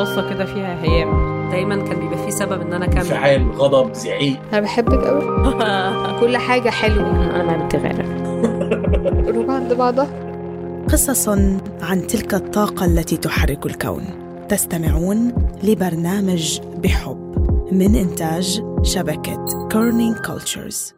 بصه كده فيها هيام. دايما كان بيبقى فيه سبب إن أنا أكمل. انفعال غضب زعيق. أنا بحبك قوي كل حاجة حلوة. أنا ما بتغير قلوب عند بعضها قصص عن تلك الطاقة التي تحرك الكون. تستمعون لبرنامج بحب من إنتاج شبكة Kerning Cultures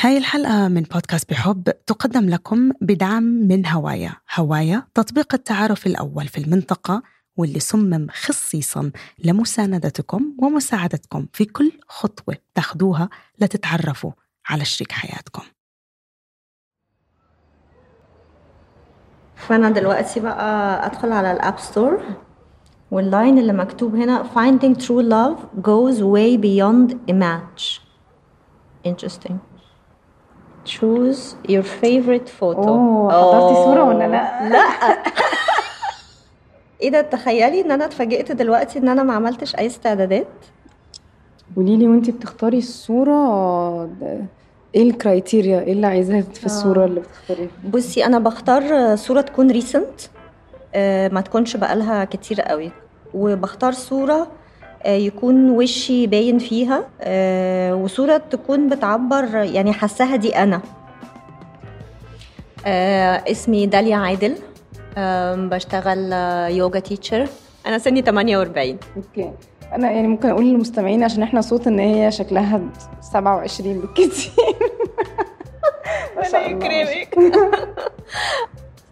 هاي الحلقة من بودكاست بحب تقدم لكم بدعم من هوايا. هوايا تطبيق التعارف الأول في المنطقة واللي صمم خصيصا لمساندتكم ومساعدتكم في كل خطوة تاخدوها لتتعرفوا على شريك حياتكم. فأنا دلوقتي بقى أدخل على ال App Store وال line اللي مكتوب هنا finding true love goes way beyond a match. Interesting. Choose your favorite photo. أوه حضرتي صورة ولا لا؟ لا. إيه ده؟ تخيلي إن أنا اتفاجئت دلوقتي إن أنا ما عملتش أي استعدادات. قولي لي وأنتي بتختاري الصورة ده- إيه ال criteria إيه اللي عايزاها في الصورة اللي بتختاريها؟ بصي أنا بختار صورة تكون recent ما تكونش بقالها كتير قوي. وبختار صورة آه، يكون وشي باين فيها. آه، وصورة تكون بتعبر يعني حاساها دي أنا. آه، اسمي داليا عادل. بشتغل آه، yoga teacher أنا سني 48 okay. أنا يعني ممكن أقول للمستمعين عشان إحنا صوت إن هي شكلها 27 بالكتير. ما شاء الله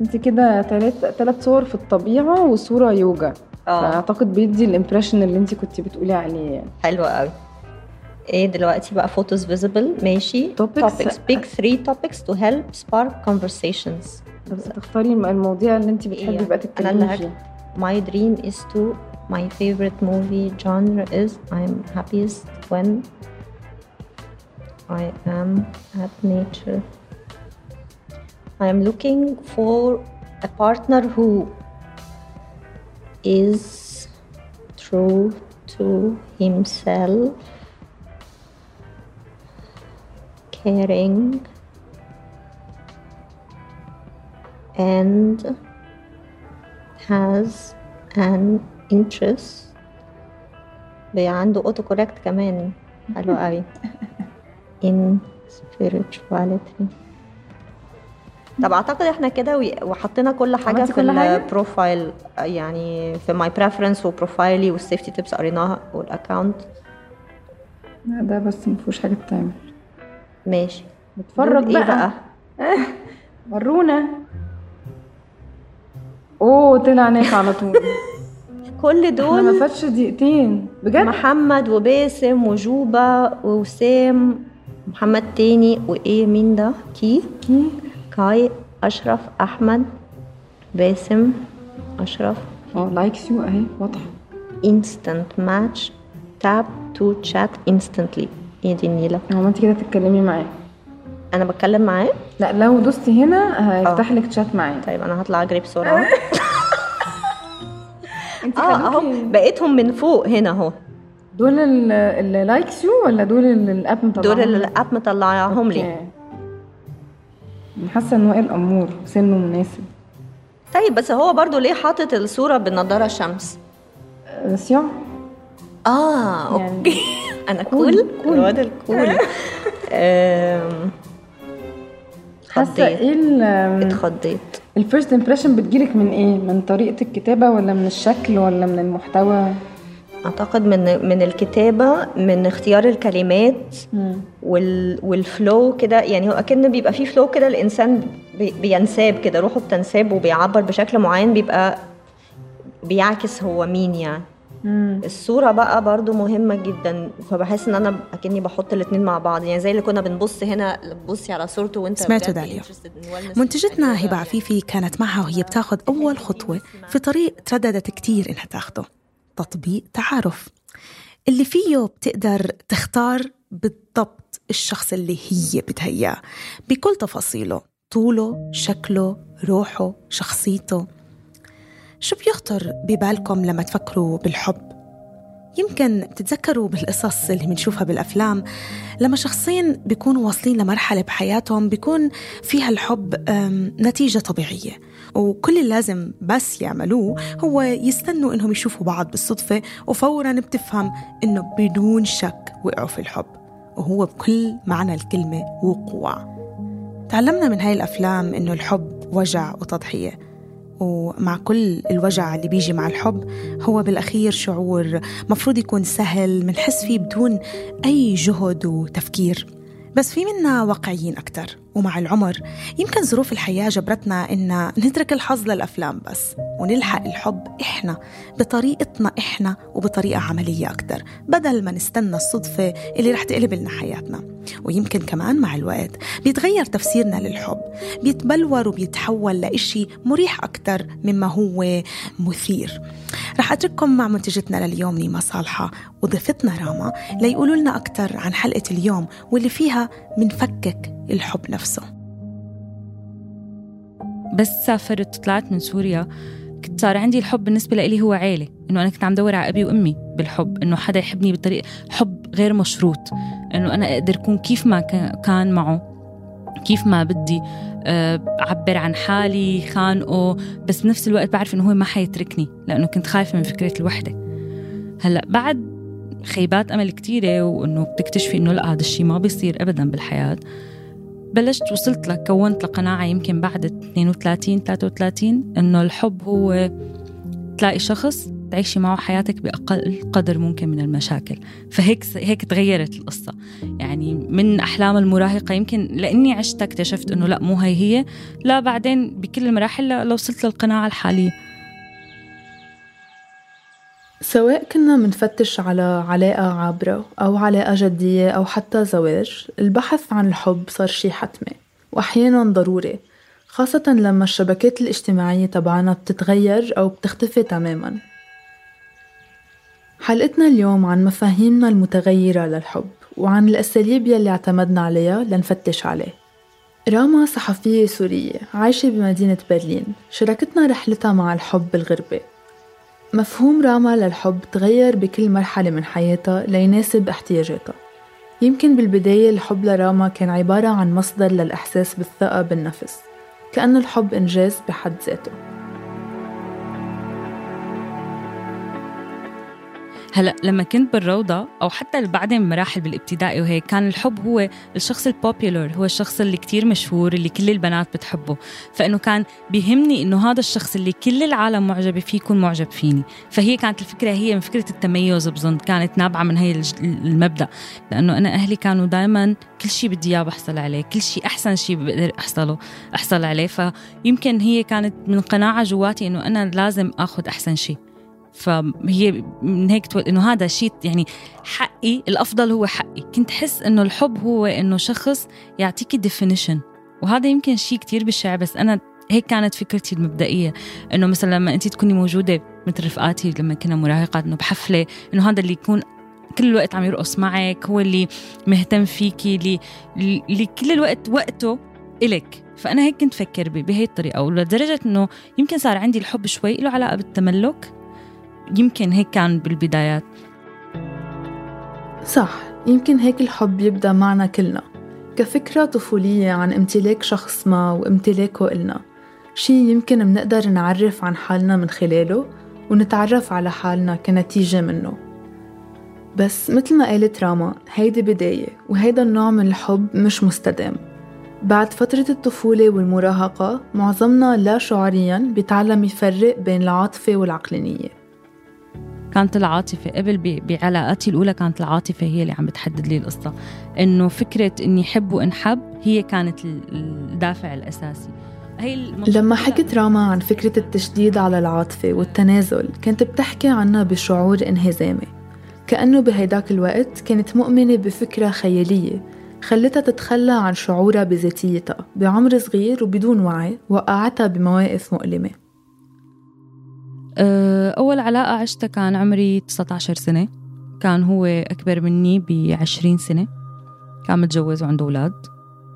أنت كده تلات تلات صور في الطبيعة وصورة يوجا آه. فأعتقد بيدي ال impression اللي أنت كنت بتقولي عليه يعني. حلوة قوي إيه دلوقتي بقى؟ photos visible ماشي. Topics. Pick three topics to help spark conversations. طب تختاري الم- المواضيع اللي انت بتحبي إيه؟ بقى أنا اللي تتكلمي هكتب. فيها My dream is to my favorite movie genre is I'm happiest when I am at nature. I am looking for a partner who is true to himself, caring, and has an interest بي عنده auto correct كمان. حلو قوي. In spirituality. طب أعتقد إحنا كده وحطينا كل حاجة في؟ ال profile يعني في my preference و profile ي وال safety tips قريناها وال account لا، ده بس مفيهوش حاجة تتعمل ماشي. نتفرج بقى, بقى؟ ورونا. أوه طلع هناك على طول. كل إحنا ما دول فاتش دقيقتين. بجد؟ محمد وباسم وجوبا ووسام محمد تاني وإيه؟ مين ده؟ كي. كي. كاي أشرف أحمد باسم أشرف. آه likes you أهي واضحة. Instant match. Tap to chat instantly. إيه دي النيلة؟ هو أنت كده تتكلمي معاه. أنا بتكلم معاه؟ لا لو دوستي هنا هيفتح لك شات معاه طيب أنا هطلع اجري بسرعة انت آه أهو بقيتهم من فوق هنا أهو. دول ال- اللي likes you ولا دول اللي ال app مطلعهم دول اللي ال app مطلعاهم لي. okay. حاسة إن وائل امور سنه مناسب. طيب بس هو برضو ليه حاطط الصورة بالنضارة الشمس بس يا آه okay. يعني أنا cool،. الواد ال cool. حاسه إيه ال- اتخضيت. ال first impression بتجيلك من إيه؟ من طريقة الكتابة ولا من الشكل ولا من المحتوى؟ أعتقد من من الكتابة من اختيار الكلمات وال وال flow كده. يعني هو أكن بيبقى فيه flow كده الإنسان بي بينساب كده روحه بتنساب وبيعبر بشكل معين بيبقى بيعكس هو مين يعني. الصورة بقى برضو مهمة جدا فبحس إن أنا أكني بحط الاتنين مع بعض يعني زي اللي كنا بنبص هنا بتبصي على صورته وأنت سمعتوا داليا. منتجتنا هبة yoga. عفيفي كانت معها وهي بتاخد أول خطوة في طريق ترددت كتير إنها تاخده تطبيق تعارف اللي فيه بتقدر تختار بالضبط الشخص اللي هي بدها إياه بكل تفاصيله طوله شكله روحه شخصيته شو بيخطر ببالكم لما تفكروا بالحب؟ يمكن بتتذكروا بالقصص اللي بنشوفها بالأفلام لما شخصين بيكونوا واصلين لمرحلة بحياتهم بيكون فيها الحب نتيجة طبيعية وكل اللي لازم بس يعملوه هو يستنوا إنهم يشوفوا بعض بالصدفة وفورا بتفهم إنه بدون شك وقعوا في الحب وهو بكل معنى الكلمة وقوع. تعلمنا من هاي الأفلام إنه الحب وجع وتضحية. ومع كل الوجع اللي بيجي مع الحب هو بالأخير شعور مفروض يكون سهل منحس فيه بدون أي جهد وتفكير. بس في منا واقعيين أكتر. ومع العمر. يمكن ظروف الحياة جبرتنا إن نترك الحظ للأفلام بس ونلحق الحب إحنا بطريقتنا إحنا وبطريقة عملية أكتر بدل ما نستنى الصدفة اللي رح تقلب لنا حياتنا. ويمكن كمان مع الوقت بيتغير تفسيرنا للحب بيتبلور وبيتحول لإشي مريح أكتر مما هو مثير. رح أترككم مع منتجتنا لليوم نيما صالحة وضيفتنا راما ليقولوا لنا أكتر عن حلقة اليوم واللي فيها منفكك الحب نفسه. بس سافرت وطلعت من سوريا كنت صار عندي الحب بالنسبة لي هو عيلة. إنه أنا كنت عم دور على أبي وأمي بالحب إنه حدا يحبني بطريقة حب غير مشروط. إنه أنا أقدر أكون كيف ما كان معه كيف ما بدي آه، أعبر عن حالي خانقه. بس بنفس الوقت بعرف إنه هو ما حيتركني لأنه كنت خايفة من فكرة الوحدة. هلأ بعد خيبات أمل كتيرة وإنه بتكتشفي إنه لا هذا الشيء ما بيصير أبدا بالحياة. بلشت وصلت لك كونت لقناعة يمكن بعد 32 33 إنه الحب هو تلاقي شخص تعيشي معه حياتك بأقل قدر ممكن من المشاكل. فهيك هيك تغيرت القصة. يعني من أحلام المراهقة يمكن لأني عشت اكتشفت إنه لأ مو هي هي. لا بعدين بكل المراحل لو وصلت للقناعة الحالية. سواء كنا منفتش على علاقة عابرة أو علاقة جدية أو حتى زواج البحث عن الحب صار شي حتمي وأحيانا ضروري خاصة لما الشبكات الاجتماعية تبعنا بتتغير أو بتختفي تماما. حلقتنا اليوم عن مفاهيمنا المتغيرة للحب وعن الأساليب يلي اعتمدنا عليها لنفتش عليه. راما صحفية سورية عايشة بمدينة برلين شاركتنا رحلتها مع الحب بالغربة مفهوم راما للحب تغير بكل مرحلة من حياتها ليناسب احتياجاتها. يمكن بالبداية الحب لراما كان عبارة عن مصدر للإحساس بالثقة بالنفس كأن الحب إنجاز بحد ذاته. هلا لما كنت بالروضة أو حتى بعدين بمراحل بالابتدائي وهيك كان الحب هو الشخص البوبيلر هو الشخص اللي كتير مشهور اللي كل البنات بتحبه. فإنه كان بيهمني إنه هذا الشخص اللي كل العالم معجبة فيه يكون معجب فيني. فهي كانت الفكرة هي من فكرة التميز بظن كانت نابعة من هي المبدأ. لأنه أنا أهلي كانوا دائما كل شيء بدي إياه بحصل عليه كل شيء أحسن شيء بقدر أحصله أحصل عليه. فيمكن هي كانت من قناعة جواتي إنه أنا لازم آخذ أحسن شيء فهي من هيك تقول إنه هذا شيء يعني حقي الأفضل هو حقي. كنت حس إنه الحب هو إنه شخص يعطيكي ديفينيشن وهذا يمكن شيء كتير بشع بس أنا هيك كانت فكرتي المبدئية. إنه مثلا لما انت تكوني موجودة مثل رفقاتي لما كنا مراهقات إنه بحفلة إنه هذا اللي يكون كل الوقت عم يرقص معك هو اللي مهتم فيكي اللي, اللي كل الوقت وقته إلك. فأنا هيك كنت فكر بهي الطريقة. ولدرجة إنه يمكن صار عندي الحب شوي له علاقة بالتملك. يمكن هيك كان بالبدايات. صح يمكن هيك الحب يبدأ معنا كلنا كفكرة طفولية عن امتلاك شخص ما وامتلاكه إلنا. شي يمكن منقدر نعرف عن حالنا من خلاله ونتعرف على حالنا كنتيجة منه. بس مثل ما قالت راما هيدي بداية وهيدا النوع من الحب مش مستدام. بعد فترة الطفولة والمراهقة معظمنا لا شعوريا بيتعلم يفرق بين العاطفة والعقلانية. كانت العاطفة قبل بعلاقاتي الأولى كانت العاطفة هي اللي عم بتحدد لي القصة. إنه فكرة إني حب وانحب هي كانت الدافع الأساسي. هي لما حكت راما عن فكرة التشديد على العاطفة والتنازل كانت بتحكي عنها بشعور انهزامي. كأنه بهيداك الوقت كانت مؤمنة بفكرة خيالية خلتها تتخلى عن شعورها بذاتيتها بعمر صغير وبدون وعي وقعتها بمواقف مؤلمة. أول علاقة عشتها كان عمري 19 سنة. كان هو أكبر مني ب 20 سنة. كان متجوز وعنده أولاد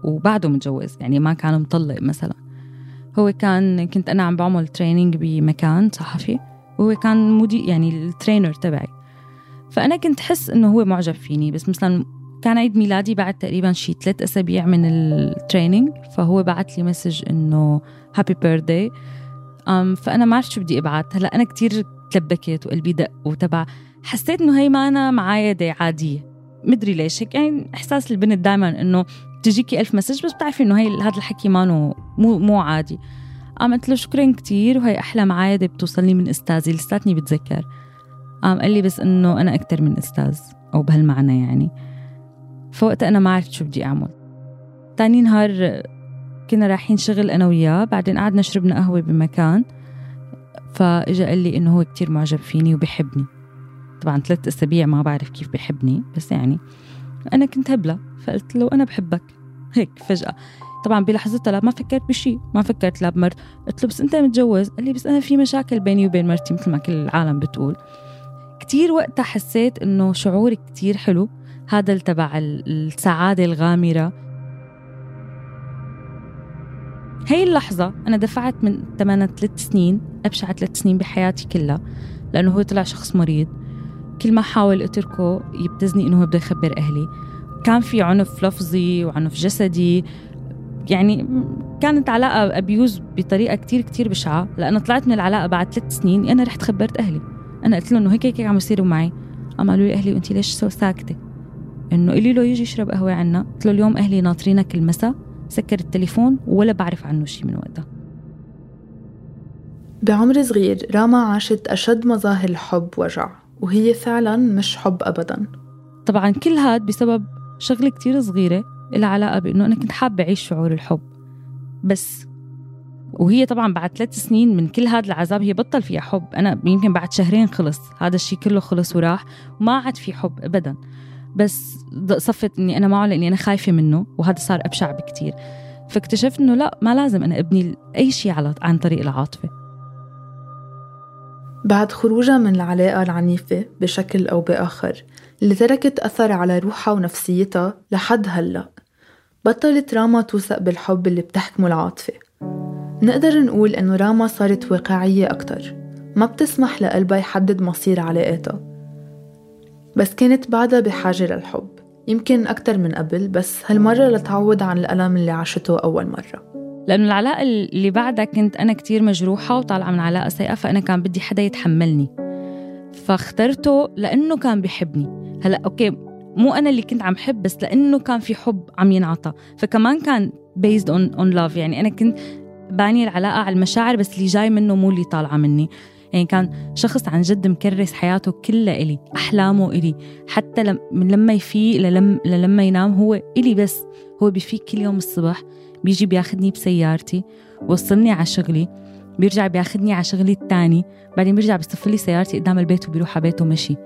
وبعده متجوز يعني ما كان مطلق مثلا. هو كان كنت أنا عم بعمل تريننج بمكان صحفي. وهو كان مدير يعني ال trainer تبعي. فأنا كنت حس إنه هو معجب فيني. بس مثلا كان عيد ميلادي بعد تقريبا شي ثلاث أسابيع من ال training فهو بعت لي message إنه happy birthday أم فأنا ما عرفت شو بدي أبعت هلأ أنا كتير تلبكت وقلبي دق وتبع. حسيت إنه هي ما أنا معايدة عادية مدري ليش. هيك يعني إحساس البنت دائما إنه تجيكي ألف message بس بتعرفي إنه هي هذا الحكي ما مو مو عادي. قام قلت له شكرا كتير وهي أحلى معايدة بتوصلني من أستاذي. لساتني بتذكر. قام قال لي بس إنه أنا أكتر من أستاذ أو بهالمعنى يعني. فوقتها أنا ما عرفت شو بدي أعمل. تاني نهار كنا رايحين شغل أنا وياه بعدين قعدنا شربنا قهوة بمكان فإجا قال لي إنه هو كتير معجب فيني وبحبني طبعا ثلاث أسابيع ما بعرف كيف بحبني بس يعني أنا كنت هبلة فقلت له أنا بحبك. هيك فجأة. طبعا بلحظتها لا ما فكرت بشيء ما فكرت لا بمرت. قلت له بس أنت متجوز؟ قال لي بس أنا في مشاكل بيني وبين مرتي مثل ما كل العالم بتقول. كتير وقتها حسيت إنه شعور كتير حلو هذا تبع السعادة الغامرة. هي اللحظة أنا دفعت من ثمانة ثلاث سنين أبشع ثلاث سنين بحياتي كلها لأنه هو طلع شخص مريض. كل ما حاول أتركه يبتزني إنه هو بده يخبر أهلي. كان في عنف لفظي وعنف جسدي. يعني كانت علاقة أبيوز بطريقة كتير كتير بشعة لأنه طلعت من العلاقة بعد ثلاث سنين أنا رحت خبرت أهلي. أنا قلت لهم إنه هيك هيك عم يصيروا معي. قام قالوا لي أهلي وأنت ليش ساكتة؟ إنه قولي له يجي يشرب قهوة عنا. قلت له اليوم أهلي ناطرينك المساء. سكر التليفون ولا بعرف عنه شيء من وقتها. بعمر صغير راما عاشت أشد مظاهر الحب وجع وهي فعلا مش حب أبدا. طبعا كل هاد بسبب شغلة كتير صغيرة لها علاقة بأنه أنا كنت حابة أعيش شعور الحب. بس وهي طبعا بعد ثلاث سنين من كل هذا العذاب هي بطل فيها حب. أنا يمكن بعد شهرين خلص هذا الشيء كله خلص وراح وما عاد في حب أبدا. بس صفت إني أنا معه لإني أنا خايفة منه وهذا صار أبشع بكتير. فاكتشفت إنه لا ما لازم أنا أبني أي شيء على عن طريق العاطفة. بعد خروجها من العلاقة العنيفة بشكل أو بآخر اللي تركت أثر على روحها ونفسيتها لحد هلأ. بطلت راما توثق بالحب اللي بتحكمه العاطفة. نقدر نقول إنه راما صارت واقعية أكتر. ما بتسمح لقلبها يحدد مصير علاقاتها. بس كانت بعدها بحاجة للحب. يمكن أكتر من قبل بس هالمرة لتعوض عن الألم اللي عاشته أول مرة. لأنه العلاقة اللي بعدها كنت أنا كتير مجروحة وطالعة من علاقة سيئة فأنا كان بدي حدا يتحملني. فاخترته لأنه كان بيحبني. هلأ أوكي مو أنا اللي كنت عم حب بس لأنه كان في حب عم ينعطى. فكمان كان based on, on love. يعني أنا كنت باني العلاقة على المشاعر بس اللي جاي منه مو اللي طالعة مني. يعني كان شخص عن جد مكرس حياته كلها إلي أحلامه إلي حتى من لما يفيق للم للما ينام هو إلي بس. هو بيفيق كل يوم الصبح بيجي بياخدني بسيارتي وصلني على شغلي بيرجع بياخدني على شغلي التاني بعدين بيرجع بيصف لي سيارتي قدام البيت وبيروح على بيته مشي.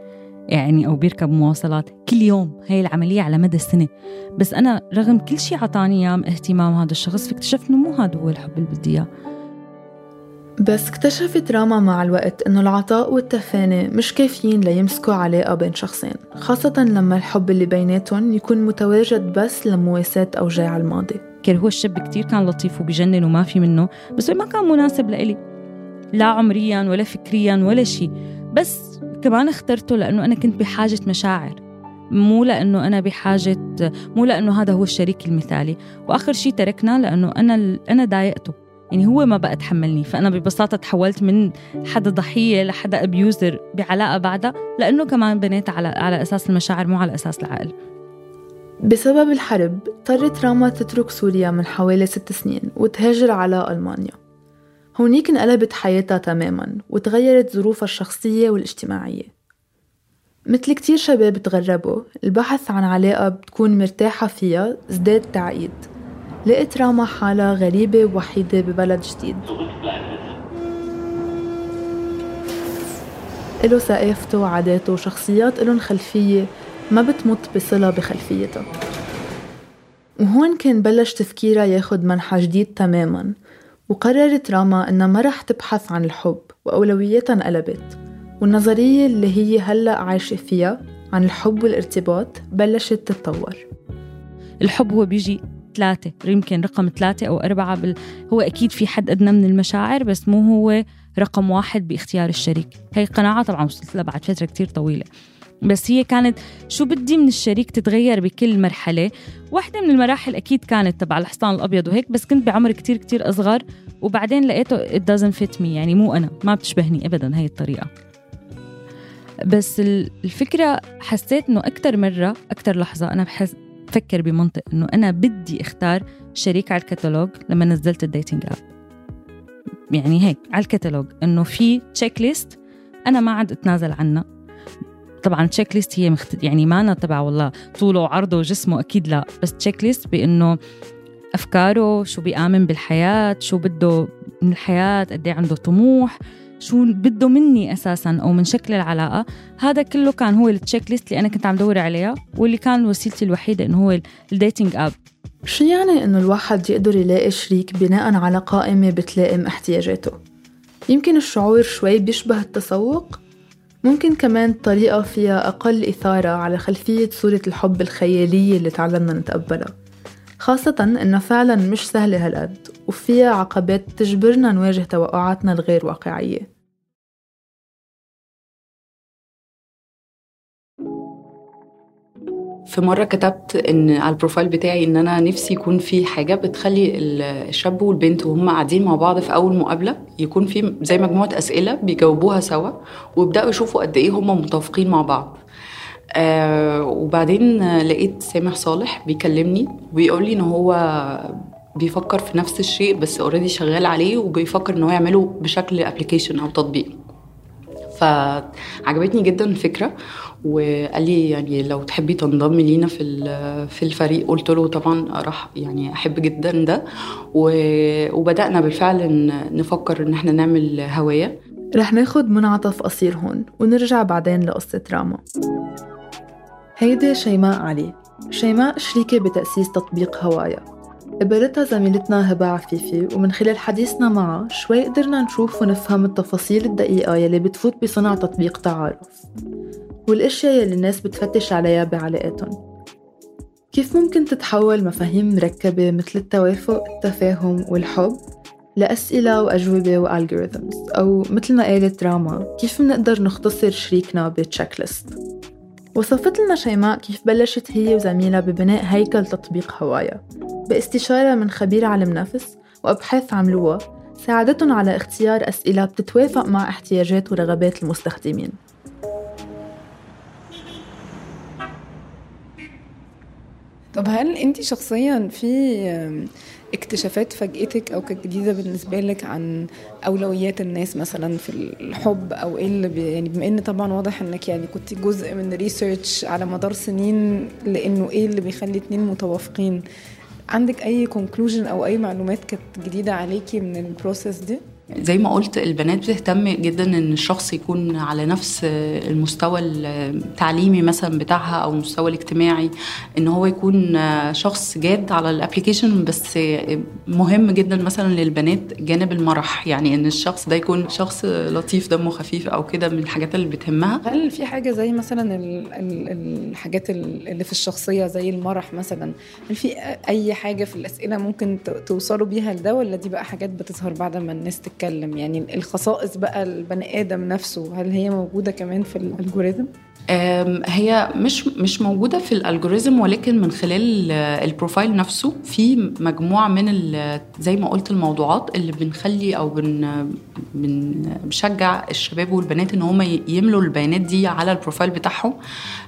يعني أو بيركب مواصلات كل يوم. هي العملية على مدى السنة. بس أنا رغم كل شيء عطاني إياه اهتمام هذا الشخص فاكتشفت إنه مو هذا هو الحب اللي بدي إياه. بس اكتشفت راما مع الوقت إنه العطاء والتفاني مش كافيين ليمسكوا علاقة بين شخصين خاصة لما الحب اللي بيناتهم يكون متواجد بس لمواساة أوجاع الماضي. كان هو الشاب كتير كان لطيف وبيجنن وما في منه بس ما كان مناسب لإلي. لا عمريا ولا فكريا ولا شيء بس كمان اخترته لأنه أنا كنت بحاجة مشاعر. مو لأنه أنا بحاجة مو لأنه هذا هو الشريك المثالي. وآخر شيء تركنا لأنه أنا أنا ضايقته. يعني هو ما بقى تحملني. فأنا ببساطة تحولت من حدا ضحية لحدا أبيوزر بعلاقة بعدها لأنه كمان بنيت على على أساس المشاعر مو على أساس العقل. بسبب الحرب اضطرت راما تترك سوريا من حوالي ست سنين وتهاجر على ألمانيا. هونيك انقلبت حياتها تماما وتغيرت ظروفها الشخصية والاجتماعية. مثل كتير شباب تغربوا البحث عن علاقة بتكون مرتاحة فيها ازداد تعقيد. لقيت راما حالها غريبة ووحيدة ببلد جديد. إله ثقافته وعاداته وشخصيات إلهم خلفية ما بتمط بصلة بخلفيتها. وهون كان بلش تفكيرها ياخد منحى جديد تماما وقررت راما إنها ما رح تبحث عن الحب وأولوياتها انقلبت. والنظرية اللي هي هلأ عايشة فيها عن الحب والارتباط بلشت تتطور. الحب هو بيجي ثلاثة يمكن رقم ثلاثة أو أربعة بال... هو أكيد في حد أدنى من المشاعر بس مو هو رقم واحد باختيار الشريك. هي قناعة طبعا وصلت لها بعد فترة كتير طويلة. بس هي كانت شو بدي من الشريك تتغير بكل مرحلة؟ واحدة من المراحل أكيد كانت تبع الحصان الأبيض وهيك بس كنت بعمر كتير كتير أصغر وبعدين لقيته it doesn't fit me يعني مو أنا ما بتشبهني أبدا هاي الطريقة. بس الفكرة حسيت إنه أكتر مرة أكتر لحظة أنا بحس بفكر بمنطق إنه أنا بدي أختار شريك على الكتالوج لما نزلت ال dating app يعني هيك على الكتالوج إنه في check list أنا ما عاد أتنازل عنها. طبعا check list هي مخت... يعني ما أنا تبع والله طوله وعرضه وجسمه أكيد لا بس check list بإنه أفكاره شو بيآمن بالحياة شو بده من الحياة قد إيه عنده طموح شو بده مني أساسا أو من شكل العلاقة. هذا كله كان هو ال check list اللي أنا كنت عم دور عليها واللي كان وسيلتي الوحيدة إنه هو ال dating app شو يعني إنه الواحد يقدر يلاقي شريك بناء على قائمة بتلائم احتياجاته؟ يمكن الشعور شوي بيشبه التسوق. ممكن كمان طريقة فيها أقل إثارة على خلفية صورة الحب الخيالية اللي تعلمنا نتقبلها. خاصة إنها فعلا مش سهلة هالقد وفيها عقبات تجبرنا نواجه توقعاتنا الغير واقعية. في مرة كتبت إن على ال profile بتاعي إن أنا نفسي يكون في حاجة بتخلي الشاب والبنت وهم قاعدين مع بعض في أول مقابلة يكون في زي مجموعة أسئلة بيجاوبوها سوا ويبدأوا يشوفوا قد إيه هم متوافقين مع بعض. آه وبعدين لقيت سامح صالح بيكلمني وبيقول لي إن هو بيفكر في نفس الشيء بس already شغال عليه وبيفكر إن هو يعمله بشكل application أو تطبيق. فعجبتني جدا الفكرة وقال لي يعني لو تحبي تنضمي لينا في في الفريق. قلت له طبعا راح يعني أحب جدا ده. وبدأنا بالفعل نفكر إن إحنا نعمل هواية. رح ناخد منعطف قصير هون ونرجع بعدين لقصة راما. هيدي شيماء علي. شيماء شريكة بتأسيس تطبيق هوايا. قبلتها زميلتنا هبة عفيفي ومن خلال حديثنا معها شوي قدرنا نشوف ونفهم التفاصيل الدقيقة يلي بتفوت بصنع تطبيق تعارف والأشياء يلي الناس بتفتش عليها بعلاقاتهم. كيف ممكن تتحول مفاهيم مركبة مثل التوافق التفاهم والحب لأسئلة وأجوبة وألغوريثمز أو مثل ما قالت راما كيف منقدر نختصر شريكنا بتشيك ليست وصفت لنا شيماء كيف بلشت هي وزميلها ببناء هيكل تطبيق هوايا. باستشارة من خبير علم نفس وأبحاث عملوها ساعدتهم على اختيار أسئلة بتتوافق مع احتياجات ورغبات المستخدمين. طب هل انت شخصيا في اكتشافات فاجئتك أو كانت جديدة بالنسبة لك عن أولويات الناس مثلا في الحب أو إيه اللي بي يعني بما إن طبعا واضح إنك يعني كنت جزء من research على مدار سنين لإنه إيه اللي بيخلي اتنين متوافقين. عندك أي conclusion أو أي معلومات كانت جديدة عليكي من ال process دي؟ زي ما قلت البنات بتهتم جدا إن الشخص يكون على نفس المستوى التعليمي مثلا بتاعها أو المستوى الاجتماعي إن هو يكون شخص جاد على الابلكيشن بس مهم جدا مثلا للبنات جانب المرح. يعني إن الشخص ده يكون شخص لطيف دمه خفيف أو كده من الحاجات اللي بتهمها. هل في حاجة زي مثلا الحاجات اللي في الشخصية زي المرح مثلا؟ هل في أي حاجة في الأسئلة ممكن توصلوا بيها لده ولا دي بقى حاجات بتظهر بعد ما الناس بتتكلم يعني الخصائص بقى البني آدم نفسه هل هي موجودة كمان في ال algorithm؟ هي مش مش موجودة في ال algorithm ولكن من خلال ال profile نفسه في مجموعة من زي ما قلت الموضوعات اللي بنخلي أو بن بنشجع الشباب والبنات إن هم يملوا البيانات دي على ال profile بتاعهم.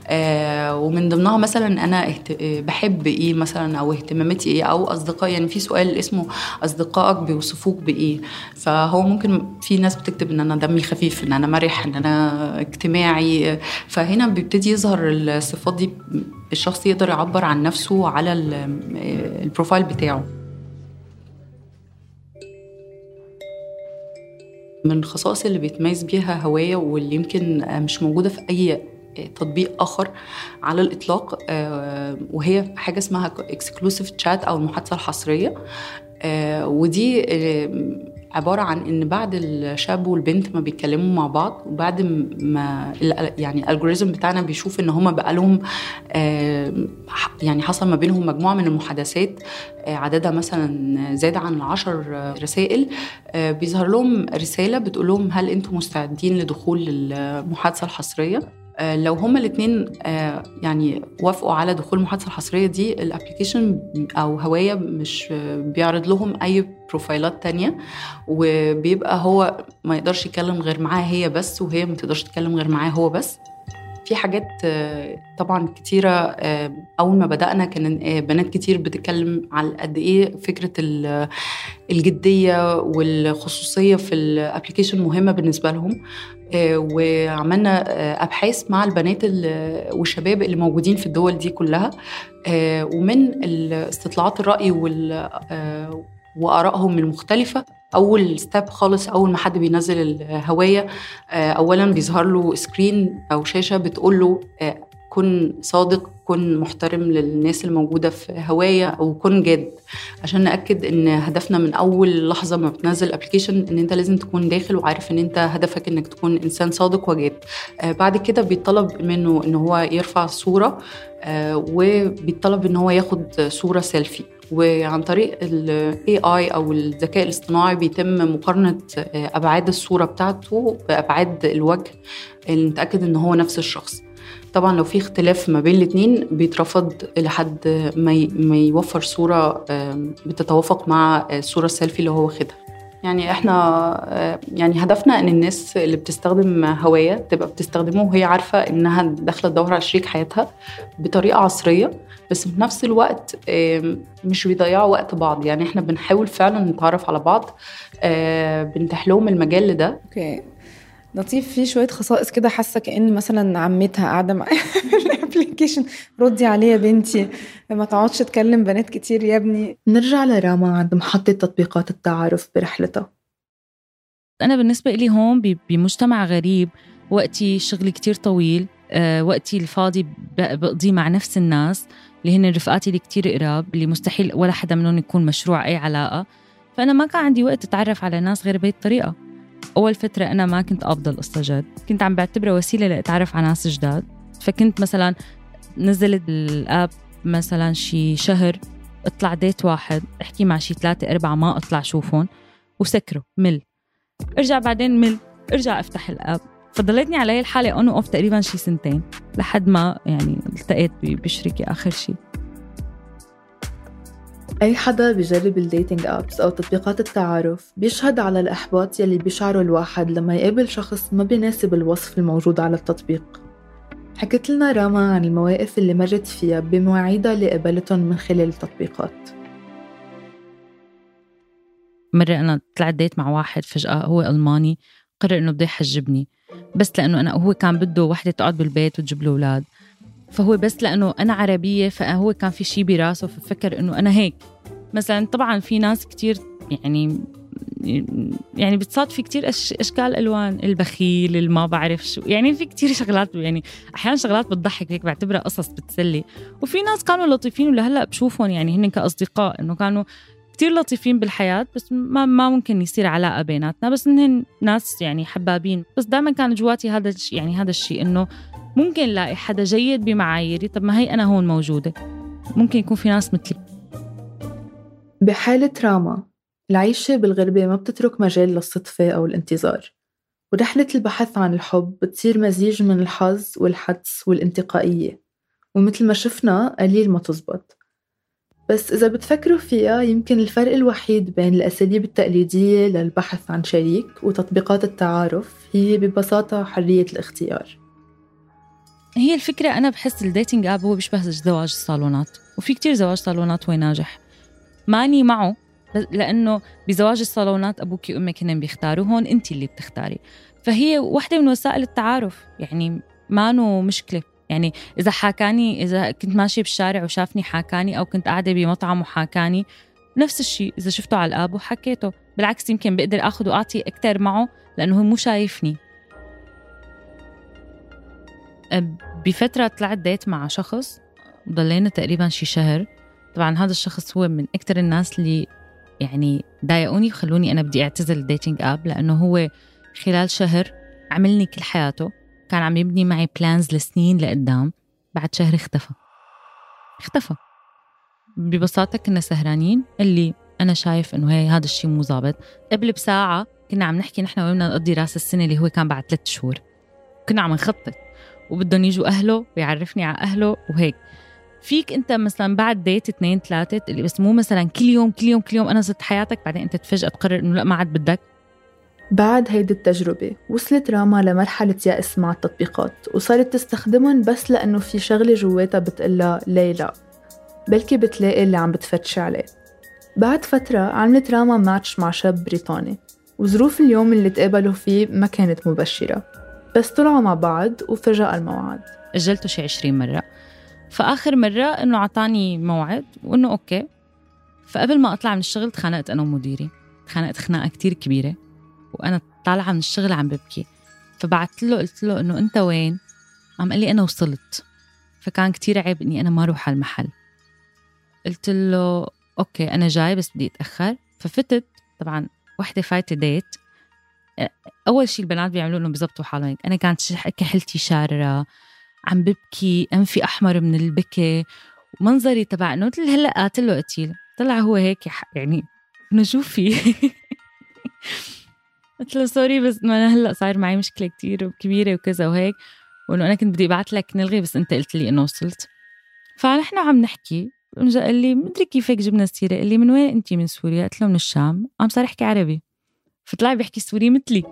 آه ومن ضمنها مثلا أنا بحب إيه مثلا أو اهتماماتي إيه أو أصدقائي يعني في سؤال اسمه أصدقائك بيوصفوك بإيه؟ فهو ممكن في ناس بتكتب إن أنا دمي خفيف إن أنا مرح إن أنا اجتماعي فهنا بيبتدي يظهر الصفات دي الشخص يقدر يعبر عن نفسه على ال profile بتاعه. من الخصائص اللي بيتميز بيها هواية واللي يمكن مش موجودة في أي تطبيق آخر على الإطلاق وهي حاجة اسمها exclusive chat أو المحادثة الحصرية ودي عبارة عن إن بعد الشاب والبنت ما بيتكلموا مع بعض وبعد ما يعني الالجوريزم بتاعنا بيشوف إن هما بقى لهم يعني حصل ما بينهم مجموعة من المحادثات عددها مثلا زاد عن العشر رسائل بيظهر لهم رسالة بتقول لهم هل أنتم مستعدين لدخول المحادثة الحصرية؟ آه، لو هما الاثنين يعني وافقوا على دخول المحادثه الحصريه دي الابلكيشن أو Hawaya مش بيعرض لهم أي profile ات تانية وبيبقى هو ما يقدرش يتكلم غير معاها هي بس وهي ما تقدرش تتكلم غير معاه هو بس. في حاجات آه، طبعا كتيرة آه، أول ما بدأنا كان آه، بنات كتير بتتكلم على قد إيه فكرة الجدية والخصوصية في ال application مهمة بالنسبة لهم. وعملنا أبحاث مع البنات والشباب اللي موجودين في الدول دي كلها ومن استطلاعات الرأي وآرائهم المختلفة أول step خالص أول ما حد بينزل الهوايه آه، اولا بيظهر له screen أو شاشة بتقول له آه، كن صادق كن محترم للناس الموجودة في هوايه كن جاد. عشان نأكد إن هدفنا من أول لحظة ما بتنزل ال application إن أنت لازم تكون داخل وعارف إن أنت هدفك إنك تكون إنسان صادق وجاد. آه بعد كده بيطلب منه إن هو يرفع صورة آه وبيطلب إن هو ياخد صورة سيلفي وعن طريق ال AI أو الذكاء الاصطناعي بيتم مقارنة آه، أبعاد الصورة بتاعته بأبعاد الوجه اللي نتأكد إن هو نفس الشخص. طبعا لو في اختلاف ما بين الاثنين بيترفض لحد ما يوفر صورة بتتوافق مع الصورة السيلفي اللي هو واخدها. يعني إحنا آه، يعني هدفنا إن الناس اللي بتستخدم هواية تبقى بتستخدمه وهي عارفة إنها داخلة تدور على شريك حياتها بطريقة عصرية بس في نفس الوقت مش بيضيعوا وقت بعض. يعني إحنا بنحاول فعلا نتعرف على بعض آه، بنتيح لهم المجال لده. okay. لطيف في شوية خصائص كده حاسة كأن مثلا عمتي قاعدة معايا في ال application ردي عليا بنتي. ما تقعدش تكلم بنات كتير يا ابني. نرجع لراما عند محطة تطبيقات التعارف برحلتها. أنا بالنسبة لي هون بمجتمع غريب وقتي شغلي كتير طويل آه، وقتي الفاضي بقضيه مع نفس الناس اللي هن رفقاتي اللي كتير قراب اللي مستحيل ولا حدا منهم يكون مشروع أي علاقة. فأنا ما كان عندي وقت أتعرف على ناس غير بهي الطريقة. أول فترة أنا ما كنت أفضل قصة جد كنت عم بعتبرها وسيلة لأتعرف على ناس جداد. فكنت مثلا نزلت ال app مثلا شي شهر اطلع date واحد احكي مع شي ثلاثة أربعة ما أطلع شوفهم. وسكره مل ارجع بعدين مل. ارجع أفتح ال app. فضليتني على هي الحالة on off تقريبا شي سنتين لحد ما يعني التقيت بشريكي آخر شي. أي حدا بجرب ال dating apps أو تطبيقات التعارف بيشهد على الإحباط يلي بيشعره الواحد لما يقابل شخص ما بيناسب الوصف الموجود على التطبيق. حكت لنا راما عن المواقف اللي مرت فيها بمواعيدها اللي قابلتهم من خلال التطبيقات. مرة أنا طلعت ديت مع واحد فجأة هو ألماني قرر إنه بده يحجبني بس لأنه أنا هو كان بده وحدة تقعد بالبيت وتجيب له أولاد. فهو بس لأنه أنا عربية فهو كان في شيء براسه ففكر إنه أنا هيك. مثلا طبعا في ناس كتير يعني يعني بتصادفي كتير أش أشكال ألوان البخيل اللي ما بعرف شو يعني في كتير شغلات يعني أحيانا شغلات بتضحك هيك بعتبرها قصص بتسلي. وفي ناس كانوا لطيفين ولهلأ بشوفهم يعني هن كأصدقاء إنه كانوا كتير لطيفين بالحياة بس ما ما ممكن يصير علاقة بيناتنا بس إنهن ناس يعني حبابين. بس دائما كان جواتي هذا يعني هذا الشيء إنه ممكن لاقي حدا جيد بمعاييري طب ما هي أنا هون موجودة. ممكن يكون في ناس مثلي. بحالة راما العيشة بالغربة ما بتترك مجال للصدفة أو الانتظار. ورحلة البحث عن الحب بتصير مزيج من الحظ والحدس والانتقائية ومثل ما شفنا قليل ما تزبط. بس إذا بتفكروا فيها يمكن الفرق الوحيد بين الأساليب التقليدية للبحث عن شريك وتطبيقات التعارف هي ببساطة حرية الاختيار. هي الفكرة أنا بحس الديتنج آب هو بيشبه زواج الصالونات وفي كتير زواج صالونات هو ناجح. ماني معه لأنه بزواج الصالونات أبوك وأمك هن بيختاروا. هون أنت اللي بتختاري. فهي واحدة من وسائل التعارف. يعني مانو مشكلة. يعني إذا حاكاني إذا كنت ماشية بالشارع وشافني حاكاني أو كنت قاعدة بمطعم وحاكاني نفس الشيء إذا شفته على الآب وحكيته. بالعكس يمكن بقدر آخذ وأعطي أكثر معه لأنه هو مو شايفني. بفترة طلعت ديت مع شخص ضلينا تقريبا شي شهر. طبعا هذا الشخص هو من أكثر الناس اللي يعني ضايقوني وخلوني أنا بدي أعتزل ال dating app لأنه هو خلال شهر عملني كل حياته. كان عم يبني معي plans لسنين لقدام. بعد شهر اختفى. اختفى. ببساطة كنا سهرانين. قال لي أنا شايف إنه هي هذا الشيء مو ظابط. قبل بساعة كنا عم نحكي نحن وين بدنا نقضي راس السنة اللي هو كان بعد ثلاث شهور. كنا عم نخطط. وبدهم يجوا أهله ويعرفني على أهله وهيك. فيك انت مثلا بعد ديت اثنين ثلاثة اللي بس مو مثلا كل يوم كل يوم كل يوم أنا صرت حياتك بعدين أنت فجاه تقرر إنه لا ما عاد بدك؟ بعد هيدي التجربة وصلت راما لمرحلة يأس مع التطبيقات وصارت تستخدمهم بس لأنه في شغلة جواتها بتقلها ليه لا بلكي بتلاقي اللي عم بتفتش عليه. بعد فترة عملت راما ماتش مع شاب بريطاني وظروف اليوم اللي تقابلوا فيه ما كانت مبشرة بس طلعوا مع بعض وفجأة الموعد. أجلته شي 20 مرة. فآخر مرة إنه عطاني موعد وإنه أوكي. فقبل ما أطلع من الشغل تخانقت أنا ومديري. تخانقت خناقة كتير كبيرة وأنا طالعة من الشغل عم ببكي. فبعت له قلت له إنه أنت وين؟ عم قال لي أنا وصلت. فكان كتير عيب إني أنا ما أروح على المحل قلت له okay أنا جاي بس بدي أتأخر. ففتت. طبعا وحدة فايتة date أول شيء البنات بيعملوا إنه بيظبطوا حالهم. أنا كانت كحلتي شارة. عم ببكي أنفي أحمر من البكي. ومنظري تبع إنه قلت له هلأ قاتل قتيل. طلع هو هيك يعني إنه شو في؟ قلت له sorry بس انه أنا هلأ صاير معي مشكلة كتير كبيره وكذا وهيك. وإنه أنا كنت بدي أبعث لك نلغي بس أنت قلت لي إنه وصلت. فنحن عم نحكي. رجع قال لي مدري كيف هيك جبنا السيرة؟ قال لي من وين انت؟ من سوريا. قلت له من الشام. عم صار يحكي عربي. فطلع بيحكي سوري مثلي.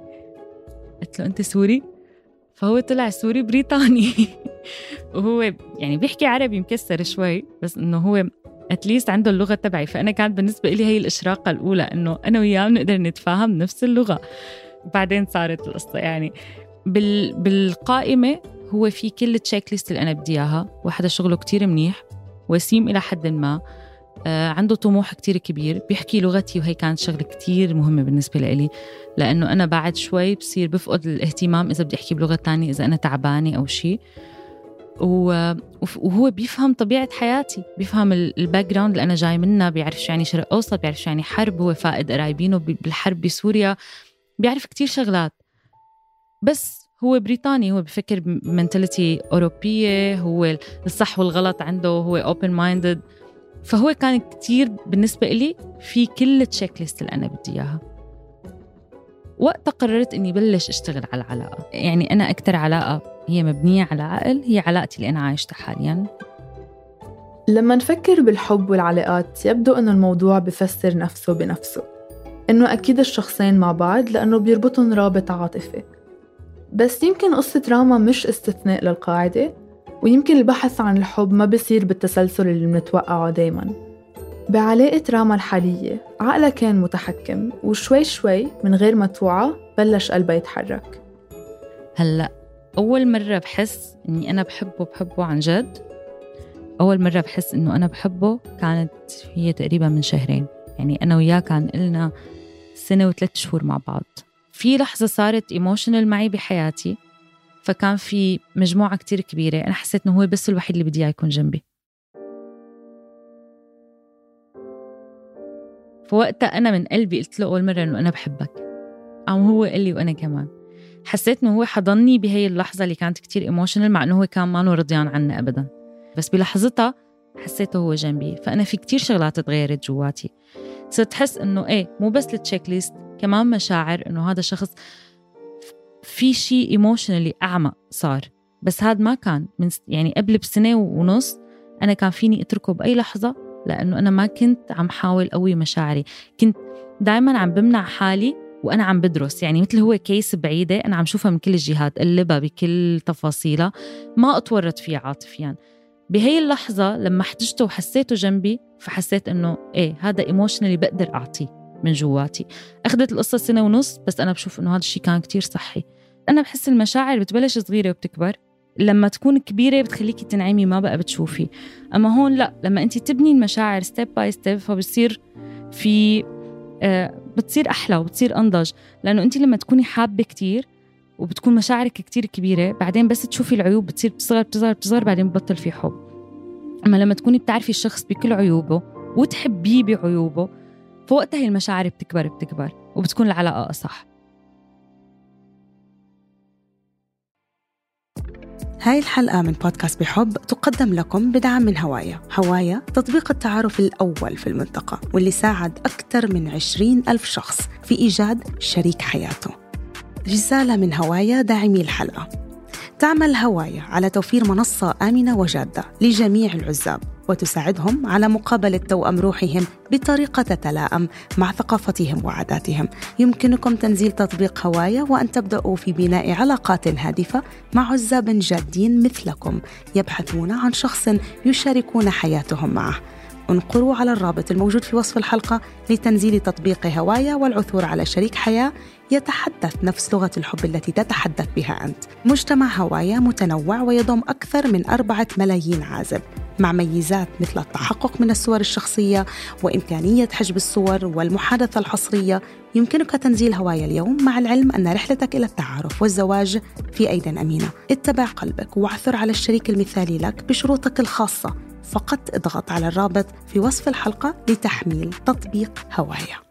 قلت له أنت سوري؟ فهو طلع سوري بريطاني. وهو يعني بيحكي عربي مكسر شوي بس إنه هو at least عنده اللغة تبعي. فأنا كانت بالنسبة لي هي الإشراقة الأولى إنه أنا وياه بنقدر نتفاهم نفس اللغة. بعدين صارت القصة يعني. بال بالقائمة هو في كل ال checklist اللي أنا بدي إياها. وحده شغله كتير منيح. وسيم إلى حد ما. عنده طموح كتير كبير بيحكي لغتي وهي كانت شغلة كتير مهمة بالنسبة لإلي لأنه أنا بعد شوي بصير بفقد الاهتمام إذا بدي أحكي بلغة تانية إذا أنا تعبانة أو شيء وهو بيفهم طبيعة حياتي بيفهم ال background اللي أنا جاي منها بيعرف شو يعني شرق أوسط بيعرف شو يعني حرب هو فاقد قرايبينه بالحرب بسوريا بيعرف كتير شغلات. بس هو بريطاني هو بفكر ب mentality أوروبية هو الصح والغلط عنده هو open minded فهو كان كتير بالنسبة إلي في كل ال checklist اللي أنا بدي إياها. وقتها قررت إني بلش أشتغل على العلاقة يعني أنا أكتر علاقة هي مبنية على عقل هي علاقتي اللي أنا عايشتها حاليا. لما نفكر بالحب والعلاقات يبدو أنه الموضوع بفسر نفسه بنفسه. إنه أكيد الشخصين مع بعض لأنه بيربطهم رابط عاطفي بس يمكن قصة راما مش استثناء للقاعدة. ويمكن البحث عن الحب ما بصير بالتسلسل اللي بنتوقعه دايما. بعلاقة راما الحالية عقلها كان متحكم وشوي شوي من غير ما توعى بلش قلبها يتحرك. هلأ أول مرة بحس إني أنا بحبه بحبه عن جد؟ أول مرة بحس إنه أنا بحبه كانت هي تقريبا من شهرين. يعني أنا وياه كان إلنا سنة وثلاث شهور مع بعض. في لحظة صارت emotional معي بحياتي. فكان في مجموعة كتير كبيرة. أنا حسيت إنه هو بس الوحيد اللي بدي يكون جنبي. فوقتها أنا من قلبي قلت له أول مرة إنه أنا بحبك. قام هو قال لي وأنا كمان. حسيت إنه هو حضني بهي اللحظة اللي كانت كتير emotional مع إنه هو كان ما رضيان عني أبدا. بس بلحظتها حسيته هو جنبي. فأنا في كتير شغلات تغيرت جواتي. صرت أحس إنه إيه مو بس ال checklist كمان مشاعر إنه هذا شخص في شيء emotionally أعمق صار. بس هذا ما كان من يعني قبل بسنة ونص أنا كان فيني أتركه بأي لحظة لأنه أنا ما كنت عم حاول قوي مشاعري. كنت دائما عم بمنع حالي وأنا عم بدرس. يعني مثل هو case بعيدة أنا عم شوفها من كل الجهات قلبها بكل تفاصيلها. ما أتورط فيها عاطفيا. بهي اللحظة لما احتجته وحسيته جنبي فحسيت إنه إيه هذا emotionally بقدر أعطيه. من جواتي. أخذت القصة سنة ونص بس أنا بشوف إنه هذا الشيء كان كتير صحي. أنا بحس المشاعر بتبلش صغيرة وبتكبر. لما تكون كبيرة بتخليكي تنعمي ما بقى بتشوفي. أما هون لا لما أنت تبني المشاعر step by step فبصير في آه بتصير أحلى وبتصير أنضج. لأنه أنت لما تكوني حابة كتير وبتكون مشاعرك كتير كبيرة بعدين بس تشوفي العيوب بتصير بتصغر بتصغر بتصغر بعدين ببطل في حب. أما لما تكوني بتعرفي الشخص بكل عيوبه وتحبيه بعيوبه فوقتها هي المشاعر بتكبر بتكبر وبتكون العلاقة أصح. هاي الحلقة من بودكاست بحب تقدم لكم بدعم من هوايا. هوايا تطبيق التعارف الأول في المنطقة واللي ساعد أكثر من عشرين ألف شخص في إيجاد شريك حياته. رسالة من هوايا داعمي الحلقة. تعمل هواية على توفير منصة آمنة وجادة لجميع العزاب. وتساعدهم على مقابلة توأم روحهم بطريقة تتلائم مع ثقافتهم وعاداتهم. يمكنكم تنزيل تطبيق هواية وأن تبدأوا في بناء علاقات هادفة مع عزاب جادين مثلكم يبحثون عن شخص يشاركون حياتهم معه. انقروا على الرابط الموجود في وصف الحلقة لتنزيل تطبيق هوايا والعثور على شريك حياة يتحدث نفس لغة الحب التي تتحدث بها أنت. مجتمع هوايا متنوع ويضم أكثر من أربعة ملايين عازب مع ميزات مثل التحقق من الصور الشخصية وإمكانية حجب الصور والمحادثة الحصرية. يمكنك تنزيل هوايا اليوم مع العلم أن رحلتك إلى التعارف والزواج في أيد أمينة. اتبع قلبك واعثر على الشريك المثالي لك بشروطك الخاصة. فقط اضغط على الرابط في وصف الحلقة لتحميل تطبيق هوايا.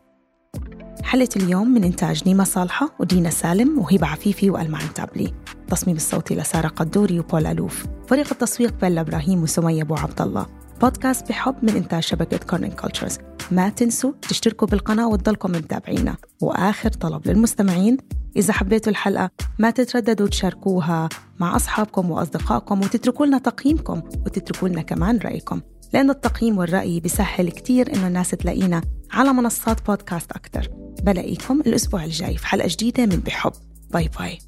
حلقة اليوم من إنتاج نيمة صالحة ودينا سالم وهبة عفيفي وألمان تابلي التصميم الصوتي لسارة قدوري وبول ألوف. فريق التسويق بيلا إبراهيم وسمية أبو عبد الله. بودكاست بحب من إنتاج شبكة كيرنينج كلتشرز ما تنسوا تشتركوا بالقناة وتضلكم متابعينا. وآخر طلب للمستمعين إذا حبيتوا الحلقة ما تترددوا تشاركوها مع أصحابكم وأصدقائكم وتتركوا لنا تقييمكم وتتركوا لنا كمان رأيكم. لأن التقييم والرأي بيسهل كتير إنه الناس تلاقينا على منصات بودكاست أكتر. بلاقيكم الأسبوع الجاي في حلقة جديدة من بحب. باي باي.